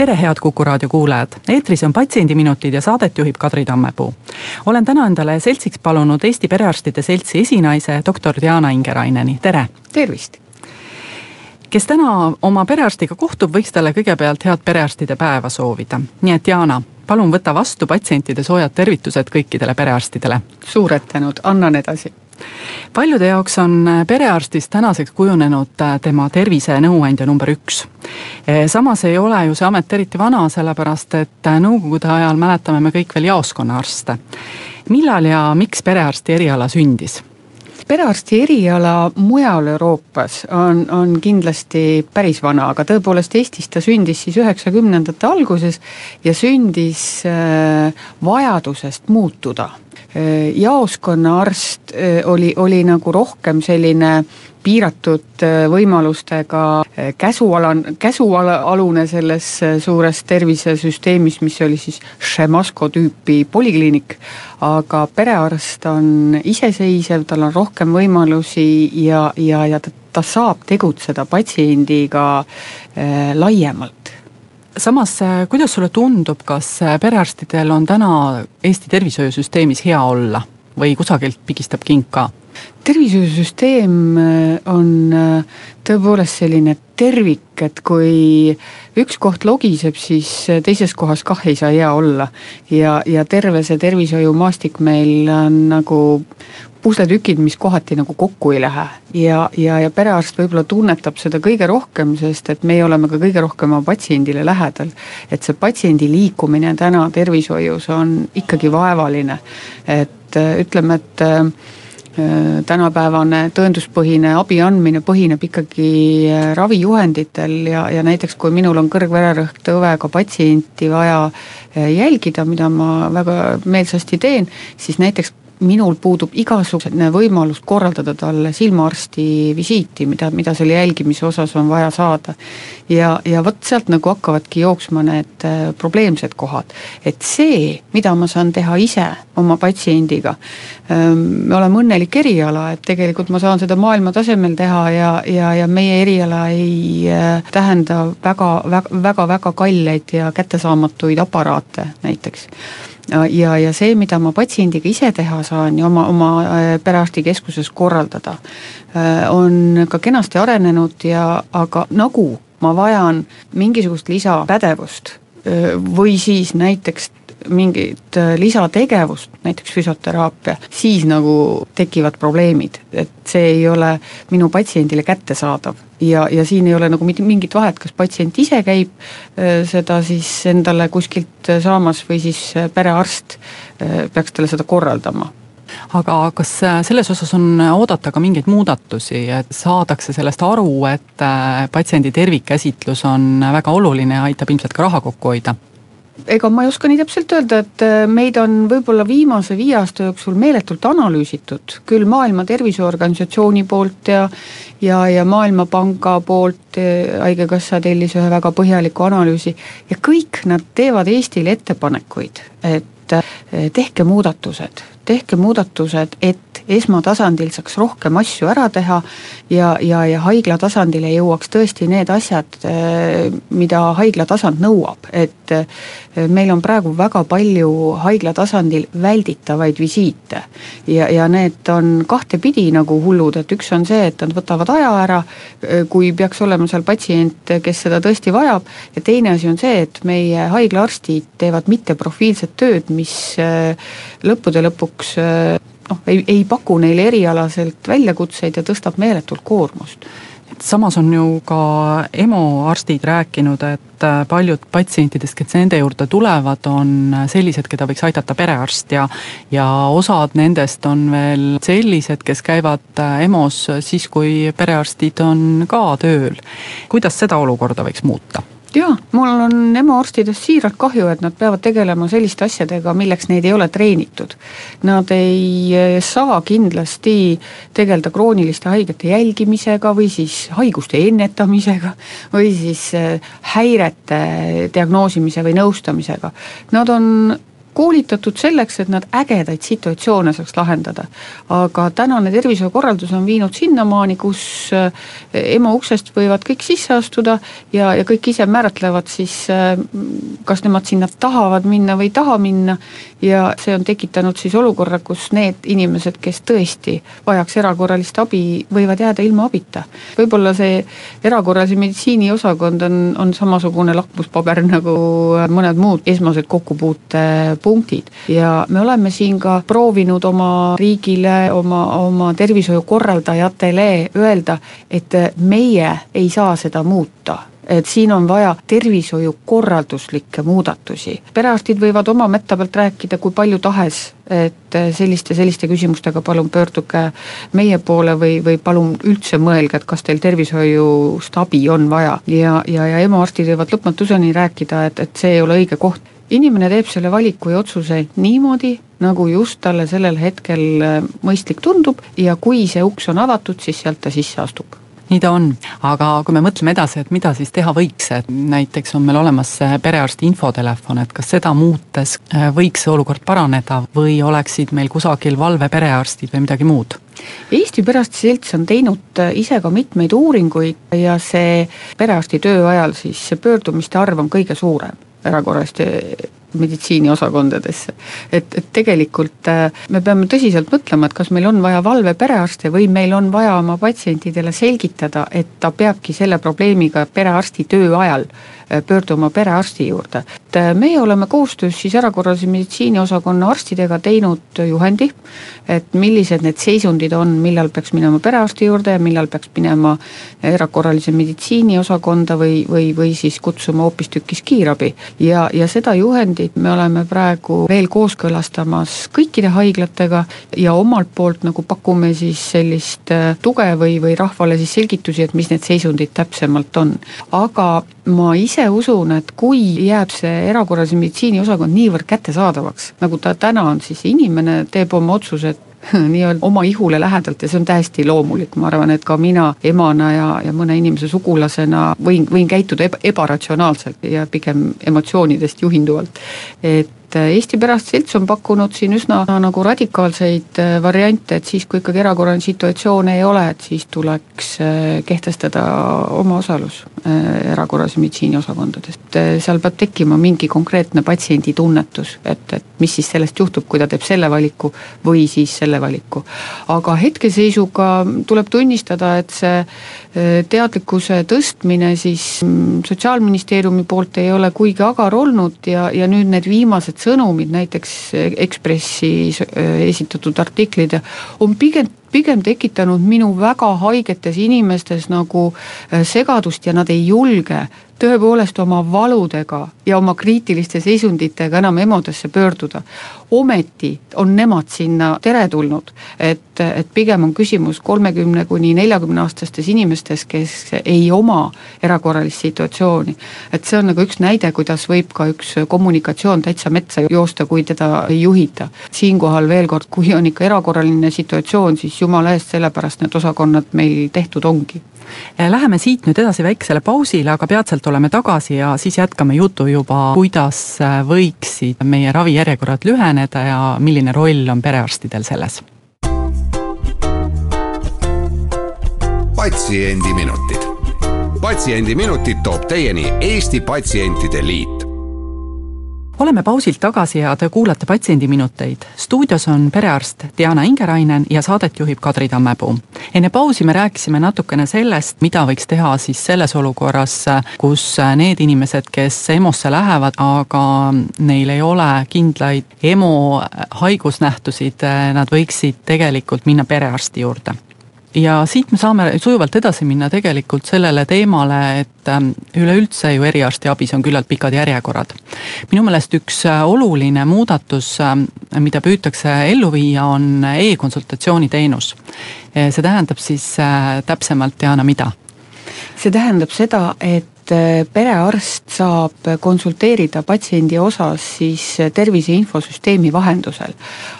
tere, head Kuku raadio kuulajad, eetris on Patsiendiminutid ja saadet juhib Kadri Tammepuu. olen täna endale seltsiks palunud Eesti Perearstide Seltsi esinaise, doktor Diana Ingeraineni, tere! tervist! kes täna oma perearstiga kohtub, võiks talle kõigepealt head perearstide päeva soovida. nii et Diana, palun võta vastu patsientide soojad tervitused kõikidele perearstidele. suured tänud, annan edasi paljude jaoks on perearstist tänaseks kujunenud tema tervisenõuandja number üks. samas ei ole ju see amet eriti vana, sellepärast et nõukogude ajal mäletame me kõik veel jaoskonnaarste. millal ja miks perearsti eriala sündis? perearsti eriala mujal Euroopas on, on kindlasti päris vana, aga tõepoolest Eestis ta sündis siis üheksakümnendate alguses ja sündis äh, vajadusest muutuda Äh, jaoskonnaarst äh, oli, oli nagu rohkem selline piiratud äh, võimalustega käsualan, käsualune selles suures tervisesüsteemis, mis oli siis Šemasko tüüpi polikliinik, aga perearst on iseseisev, tal on rohkem võimalusi ja, ja, ja ta, ta saab tegutseda patsiendiga äh, laiemalt samas, äh, kuidas sulle tundub, kas äh, perearstidel on täna Eesti tervishoiusüsteemis hea olla või kusagilt pigistab king ka? tervishoiusüsteem äh, on tõepoolest selline tervik, et kui üks koht logiseb, siis teises kohas kah ei saa hea olla. ja, ja terve see tervishoiumaastik meil on nagu pusletükid, mis kohati nagu kokku ei lähe. ja, ja, ja perearst võib-olla tunnetab seda kõige rohkem, sest et meie oleme ka kõige rohkem oma patsiendile lähedal. et see patsiendi liikumine täna tervishoius on ikkagi vaevaline. et ütleme, et tänapäevane tõenduspõhine abi andmine põhineb ikkagi äh, ravijuhenditel ja, ja näiteks kui minul on kõrgvererõhk tõvega patsienti vaja äh, jälgida, mida ma väga meelsasti teen, siis näiteks minul puudub igasugune võimalus korraldada talle silmaarsti visiiti, mida, mida selle jälgimise osas on vaja saada. ja, ja vot sealt nagu hakkavadki jooksma need äh, probleemsed kohad. et see, mida ma saan teha ise oma patsiendiga, ähm, me oleme õnnelik eriala, et tegelikult ma saan seda maailma tasemel teha ja, ja, ja meie eriala ei äh, tähenda väga, väga, väga, väga kalleid ja kättesaamatuid aparaate näiteks ja, ja see, mida ma patsiendiga ise teha saan ja oma, oma äh, perearstikeskuses korraldada, äh, on ka kenasti arenenud ja aga nagu ma vajan mingisugust lisapädevust äh, või siis näiteks mingit lisategevust, näiteks füsioteraapia, siis nagu tekivad probleemid, et see ei ole minu patsiendile kättesaadav. Ja, ja siin ei ole nagu mingit vahet, kas patsient ise käib äh, seda siis endale kuskilt äh, saamas või siis äh, perearst peaks talle seda korraldama. Aga kas selles osas on oodata ka mingeid muudatusi, et saadakse sellest aru, et patsiendi tervikkäsitlus on väga oluline ja aitab ilmselt ka raha kokku hoida? Ega ma ei oska nii täpselt öelda, et äh, meid on võib-olla viimase viie aasta jooksul meeletult analüüsitud, küll Maailma Terviseorganisatsiooni poolt ja ja, ja Maailmapanga poolt äh, Haigekassa tellis ühe väga põhjaliku analüüsi ja kõik nad teevad Eestile ettepanekuid, et tehke muudatused, tehke muudatused, et esmatasandil saaks rohkem asju ära teha ja, ja, ja haigla tasandile jõuaks tõesti need asjad, mida haigla tasand nõuab, et meil on praegu väga palju haigla tasandil välditavaid visiite. ja, ja need on kahtepidi nagu hullud, et üks on see, et nad võtavad aja ära, kui peaks olema seal patsient, kes seda tõesti vajab, ja teine asi on see, et meie haiglaarstid teevad mitteprofiilset tööd, mis lõppude lõpuks noh, ei, ei paku neile erialaselt väljakutseid ja tõstab meeletult koormust samas on ju ka EMO arstid rääkinud, et äh, paljud patsientidest, kes nende juurde tulevad, on sellised, keda võiks aidata perearst ja ja osad nendest on veel sellised, kes käivad äh, EMO-s siis, kui perearstid on ka tööl. kuidas seda olukorda võiks muuta? Jaa, mul on EMO arstidest siiralt kahju, et nad peavad tegelema selliste asjadega, milleks neid ei ole treenitud. Nad ei eh, saa kindlasti tegeleda krooniliste haigete jälgimisega või siis haiguste ennetamisega või siis eh, häirete diagnoosimise või nõustamisega. Nad on koolitatud selleks, et nad ägedaid situatsioone saaks lahendada. aga tänane tervishoiukorraldus on viinud sinnamaani, kus eh, EMO uksest võivad kõik sisse astuda ja, ja kõik ise määratlevad siis, eh, kas nemad sinna tahavad minna või ei taha minna ja see on tekitanud siis olukorra, kus need inimesed, kes tõesti vajaks erakorralist abi, võivad jääda ilma abita. võib-olla see erakorralise meditsiini osakond on, on samasugune lakmuspaber nagu mõned muud esmased kokkupuutepunktid ja me oleme siin ka proovinud oma riigile, oma, oma tervishoiukorraldajatele öelda, et meie ei saa seda muuta et siin on vaja tervishoiukorralduslikke muudatusi. perearstid võivad oma mätta pealt rääkida kui palju tahes, et selliste, selliste küsimustega palun pöörduge meie poole või, või palun üldse mõelge, et kas teil tervishoiust abi on vaja. ja, ja, ja EMO arstid võivad lõpmatuseni rääkida, et, et see ei ole õige koht inimene teeb selle valiku ja otsuse niimoodi, nagu just talle sellel hetkel mõistlik tundub ja kui see uks on avatud, siis sealt ta sisse astub. Nii ta on, aga kui me mõtleme edasi, et mida siis teha võiks, et näiteks on meil olemas perearsti infotelefon, et kas seda muutes äh, võiks see olukord paraneda või oleksid meil kusagil valveperearstid või midagi muud? Eesti Perearsti Selts on teinud äh, ise ka mitmeid uuringuid ja see perearsti töö ajal siis see pöördumiste arv on kõige suurem erakorraliste meditsiiniosakondadesse. et, et tegelikult äh, me peame tõsiselt mõtlema, et kas meil on vaja valveperearste või meil on vaja oma patsientidele selgitada, et ta peabki selle probleemiga perearsti töö ajal pöörduma perearsti juurde. et äh, meie oleme koostöös siis erakorralise meditsiini osakonna arstidega teinud juhendi, et millised need seisundid on, millal peaks minema perearsti juurde ja millal peaks minema erakorralise meditsiini osakonda või, või, või siis kutsuma hoopistükkis kiirabi. ja, ja seda juhendit me oleme praegu veel kooskõlastamas kõikide haiglatega ja omalt poolt nagu pakume siis sellist äh, tuge või, või rahvale siis selgitusi, et mis need seisundid täpsemalt on. aga ma ise usun, et kui jääb see erakorralise meditsiini osakond niivõrd kättesaadavaks, nagu ta täna on, siis inimene teeb oma otsused nii-öelda oma ihule lähedalt ja see on täiesti loomulik, ma arvan, et ka mina emana ja, ja mõne inimese sugulasena võin, võin käituda eba, ebaratsionaalselt ja pigem emotsioonidest juhinduvalt. et et äh, Eesti Perearsti Selts on pakkunud siin üsna nagu radikaalseid äh, variante, et siis, kui ikkagi erakorraline situatsioon ei ole, et siis tuleks äh, kehtestada omaosalus erakorralise meditsiini osakondades. et seal peab tekkima mingi konkreetne patsiendi tunnetus, et, et mis siis sellest juhtub, kui ta teeb selle valiku või siis selle valiku. aga hetkeseisuga tuleb tunnistada, et see teadlikkuse tõstmine siis mm, Sotsiaalministeeriumi poolt ei ole kuigi agar olnud ja, ja nüüd need viimased sõnumid, näiteks Ekspressis äh, esitatud artiklid, on pigem pigem tekitanud minu väga haigetes inimestes nagu äh, segadust ja nad ei julge tõepoolest oma valudega ja oma kriitiliste seisunditega enam EMO-desse pöörduda. ometi on nemad sinna teretulnud, et, et pigem on küsimus kolmekümne kuni neljakümne aastastes inimestes, kes ei oma erakorralist situatsiooni. et see on nagu üks näide, kuidas võib ka üks kommunikatsioon täitsa metsa joosta, kui teda ei juhita. siinkohal veel kord, kui on ikka erakorraline situatsioon, siis jumala eest, sellepärast need osakonnad meil tehtud ongi läheme siit nüüd edasi väiksele pausile, aga peatselt oleme tagasi ja siis jätkame jutu juba, kuidas eh, võiksid meie ravijärjekorrad lüheneda ja milline roll on perearstidel selles. patsiendiminutid. patsiendiminutid toob teieni Eesti Patsientide Liit oleme pausilt tagasi ja te kuulate Patsiendiminuteid. stuudios on perearst Diana Ingerainen ja saadet juhib Kadri Tammepuu. enne pausi me rääkisime natukene sellest, mida võiks teha siis selles olukorras, kus need inimesed, kes EMO-sse lähevad, aga neil ei ole kindlaid EMO haigusnähtusid, nad võiksid tegelikult minna perearsti juurde ja siit me saame sujuvalt edasi minna tegelikult sellele teemale, et ähm, üleüldse ju eriarstiabis on küllalt pikad järjekorrad. minu meelest üks äh, oluline muudatus, ähm, mida püütakse ellu viia, on e-konsultatsiooni teenus. Äh, see tähendab siis äh, täpsemalt, Diana, mida? see tähendab seda, et perearst saab konsulteerida patsiendi osas siis tervise infosüsteemi vahendusel.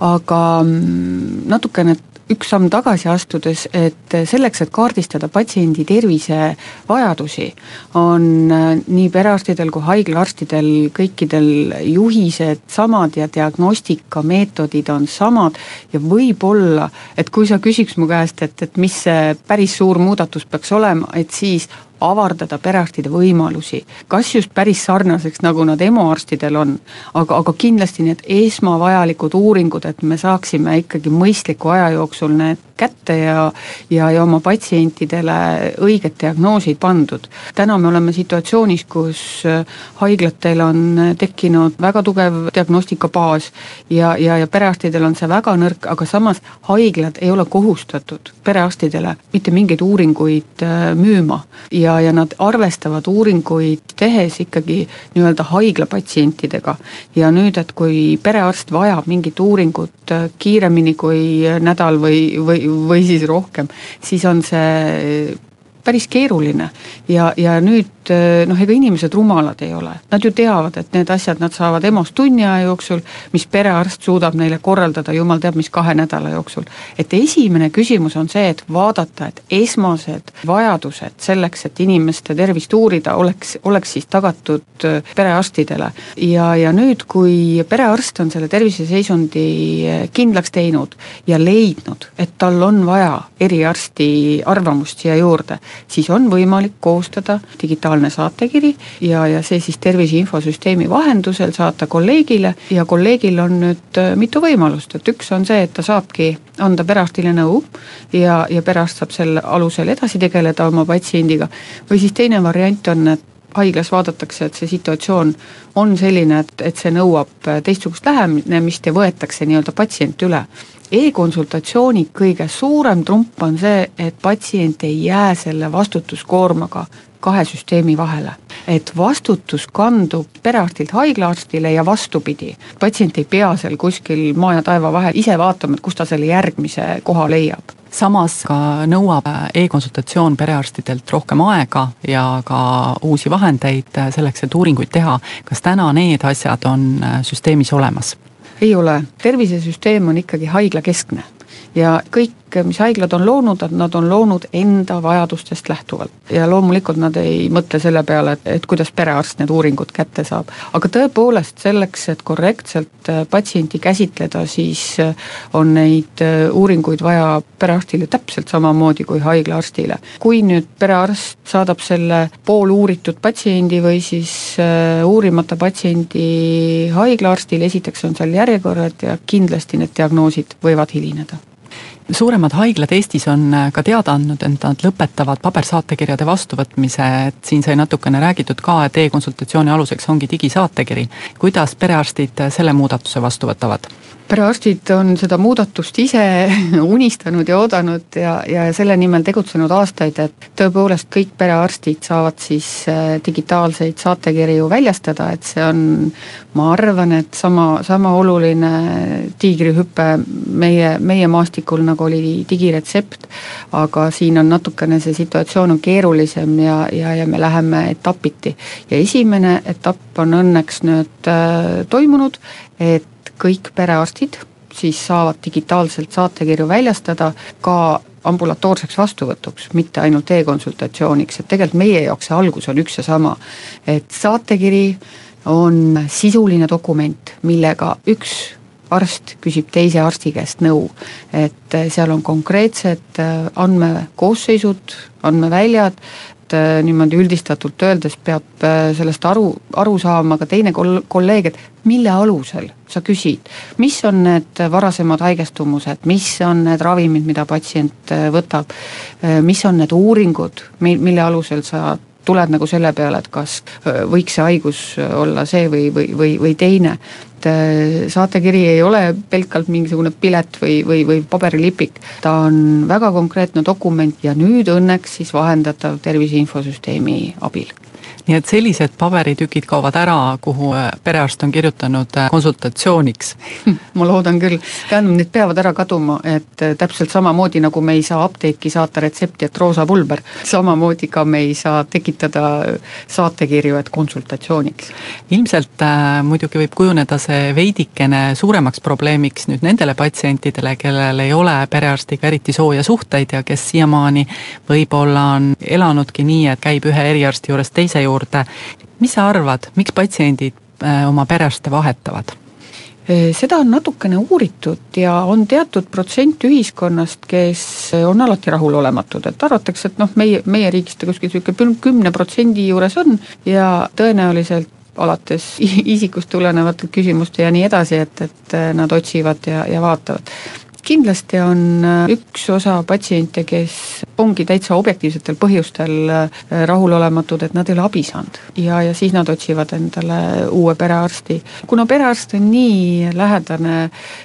aga mm, natukene üks samm tagasi astudes, et selleks, et kaardistada patsiendi tervisevajadusi, on äh, nii perearstidel kui haiglaarstidel kõikidel juhised samad ja diagnostikameetodid on samad. Ja võib-olla, et kui sa küsiks mu käest, et, et mis see päris suur muudatus peaks olema, et siis avardada perearstide võimalusi, kas just päris sarnaseks, nagu nad EMO-arstidel on, aga, aga kindlasti need esmavajalikud uuringud, et me saaksime ikkagi mõistliku aja jooksul need kätte ja ja, ja oma patsientidele õiged diagnoosid pandud. täna me oleme situatsioonis, kus äh, haiglatel on tekkinud väga tugev diagnostikabaas ja, ja, ja perearstidel on see väga nõrk, aga samas haiglad ei ole kohustatud perearstidele mitte mingeid uuringuid äh, müüma ja ja, ja nad arvestavad uuringuid tehes ikkagi nii-öelda haigla patsientidega. ja nüüd, et kui perearst vajab mingit uuringut äh, kiiremini kui nädal või, või, või siis rohkem, siis on see päris keeruline ja, ja nüüd eh, noh, ega inimesed rumalad ei ole, nad ju teavad, et need asjad nad saavad EMO-s tunni aja jooksul, mis perearst suudab neile korraldada jumal teab mis kahe nädala jooksul. et esimene küsimus on see, et vaadata, et esmased vajadused selleks, et inimeste tervist uurida, oleks, oleks siis tagatud eh, perearstidele. ja, ja nüüd, kui perearst on selle terviseseisundi eh, kindlaks teinud ja leidnud, et tal on vaja eriarsti arvamust siia juurde, siis on võimalik koostada digitaalne saatekiri ja, ja see siis tervise infosüsteemi vahendusel saata kolleegile ja kolleegil on nüüd äh, mitu võimalust, et üks on see, et ta saabki anda perearstile nõu ja, ja perearst saab selle alusel edasi tegeleda oma patsiendiga, või siis teine variant on, et haiglas vaadatakse, et see situatsioon on selline, et, et see nõuab teistsugust lähenemist ja võetakse nii-öelda patsient üle e-konsultatsiooni kõige suurem trump on see, et patsient ei jää selle vastutuskoormaga kahe süsteemi vahele. et vastutus kandub perearstilt haiglaarstile ja vastupidi. patsient ei pea seal kuskil maa ja taeva vahel ise vaatama, et kus ta selle järgmise koha leiab samas ka nõuab e-konsultatsioon perearstidelt rohkem aega ja ka uusi vahendeid selleks, et uuringuid teha. kas täna need asjad on süsteemis olemas? Ei ole, tervisesüsteem on ikkagi haiglakeskne ja kõik kõik, mis haiglad on loonud, et nad on loonud enda vajadustest lähtuvalt. ja loomulikult nad ei mõtle selle peale, et, et kuidas perearst need uuringud kätte saab. aga tõepoolest selleks, et korrektselt äh, patsienti käsitleda, siis äh, on neid äh, uuringuid vaja perearstile täpselt samamoodi kui haiglaarstile. kui nüüd perearst saadab selle pooluuritud patsiendi või siis uurimata patsiendi haiglaarstile, esiteks on seal järjekorrad ja kindlasti need diagnoosid võivad hilineda suuremad haiglad Eestis on äh, ka teada andnud, et nad lõpetavad pabersaatekirjade vastuvõtmise, et siin sai natukene räägitud ka, et e-konsultatsiooni aluseks ongi digisaatekiri. kuidas perearstid äh, selle muudatuse vastu võtavad? perearstid on seda muudatust ise unistanud ja oodanud ja, ja selle nimel tegutsenud aastaid, et tõepoolest kõik perearstid saavad siis äh, digitaalseid saatekirju väljastada, et see on, ma arvan, et sama, sama oluline tiigrihüpe meie, meie maastikul, nagu oli digiretsept, aga siin on natukene see situatsioon on keerulisem ja, ja, ja me läheme etapiti. ja esimene etapp on õnneks nüüd äh, toimunud, et kõik perearstid siis saavad digitaalselt saatekirju väljastada ka ambulatoorseks vastuvõtuks, mitte ainult e-konsultatsiooniks, et tegelikult meie jaoks see algus on üks ja sama. et saatekiri on sisuline dokument, millega üks arst küsib teise arsti käest nõu. et seal on konkreetsed andmekoosseisud, andmeväljad, äh, niimoodi üldistatult öeldes peab äh, sellest aru, aru saama ka teine kol-, kolleeg, et mille alusel sa küsid, mis on need varasemad haigestumused, mis on need ravimid, mida patsient äh, võtab, mis on need uuringud, mi-, mille alusel sa tuled nagu selle peale, et kas võiks see haigus olla see või, või, või, või teine. Et saatekiri ei ole pelgalt mingisugune pilet või, või, või paberilipik, ta on väga konkreetne dokument ja nüüd õnneks siis vahendatav tervise infosüsteemi abil nii et sellised paberitükid kaovad ära, kuhu äh, perearst on kirjutanud äh, konsultatsiooniks ma loodan küll, tähendab, need peavad ära kaduma, et äh, täpselt samamoodi, nagu me ei saa apteeki saata retsepti, et roosa pulber, samamoodi ka me ei saa tekitada saatekirju, et konsultatsiooniks. ilmselt äh, muidugi võib kujuneda see veidikene suuremaks probleemiks nüüd nendele patsientidele, kellel ei ole perearstiga eriti sooja suhteid ja kes siiamaani võib-olla on elanudki nii, et käib ühe eriarsti juurest teise juurde. Mis sa arvad, miks patsiendid äh, oma perearste vahetavad? seda on natukene uuritud ja on teatud protsent ühiskonnast, kes on alati rahulolematud, et arvatakse, et noh, meie, meie riigis ta kuskil niisugune kümne protsendi juures on ja tõenäoliselt alates isikust tulenevate küsimuste ja nii edasi, et, et nad otsivad ja, ja vaatavad kindlasti on äh, üks osa patsiente, kes ongi täitsa objektiivsetel põhjustel äh, rahulolematud, et nad ei ole abi saanud. ja, ja siis nad otsivad endale uue perearsti. kuna perearst on nii lähedane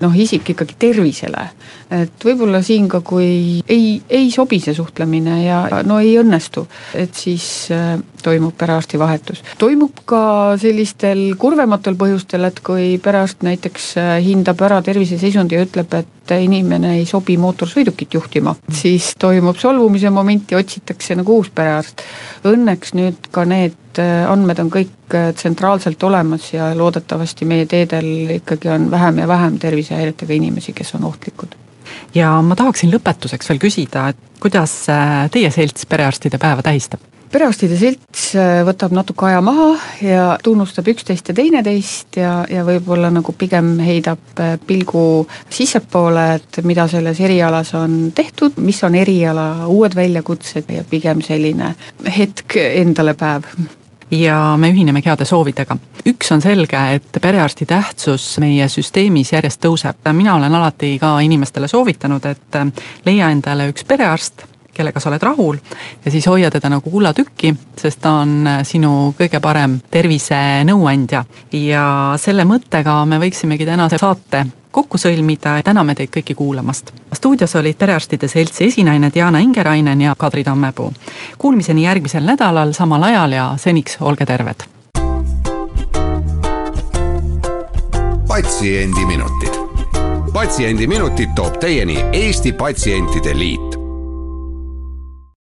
noh, isik ikkagi tervisele, et võib-olla siin ka, kui ei, ei sobi see suhtlemine ja no ei õnnestu, et siis äh, toimub perearsti vahetus. toimub ka sellistel kurvematel põhjustel, et kui perearst näiteks hindab ära terviseseisundi ja ütleb, et inimene ei sobi mootorsõidukit juhtima, siis toimub solvumise moment ja otsitakse nagu uus perearst. Õnneks nüüd ka need äh, andmed on kõik äh, tsentraalselt olemas ja loodetavasti meie teedel ikkagi on vähem ja vähem tervisehäiretega inimesi, kes on ohtlikud. Ja ma tahaksin lõpetuseks veel küsida, et kuidas äh, teie selts perearstide päeva tähistab? perearstide selts äh, võtab natuke aja maha ja tunnustab üksteist ja teineteist ja, ja võib-olla nagu pigem heidab äh, pilgu sissepoole, et mida selles erialas on tehtud, mis on eriala uued väljakutsed ja pigem selline hetk endale päev ja me ühinemegi heade soovidega. üks on selge, et perearsti tähtsus meie süsteemis järjest tõuseb. mina olen alati ka inimestele soovitanud, et leia endale üks perearst, kellega sa oled rahul ja siis hoia teda nagu kullatükki, sest ta on äh, sinu kõige parem tervisenõuandja. ja selle mõttega me võiksimegi tänase saate kokku sõlmida, täname teid kõiki kuulamast. stuudios olid Perearstide Seltsi esinaine Diana Ingerainen ja Kadri Tammepuu. Kuulmiseni järgmisel nädalal samal ajal ja seniks olge terved! patsiendiminutid. patsiendiminutid toob teieni Eesti Patsientide Liit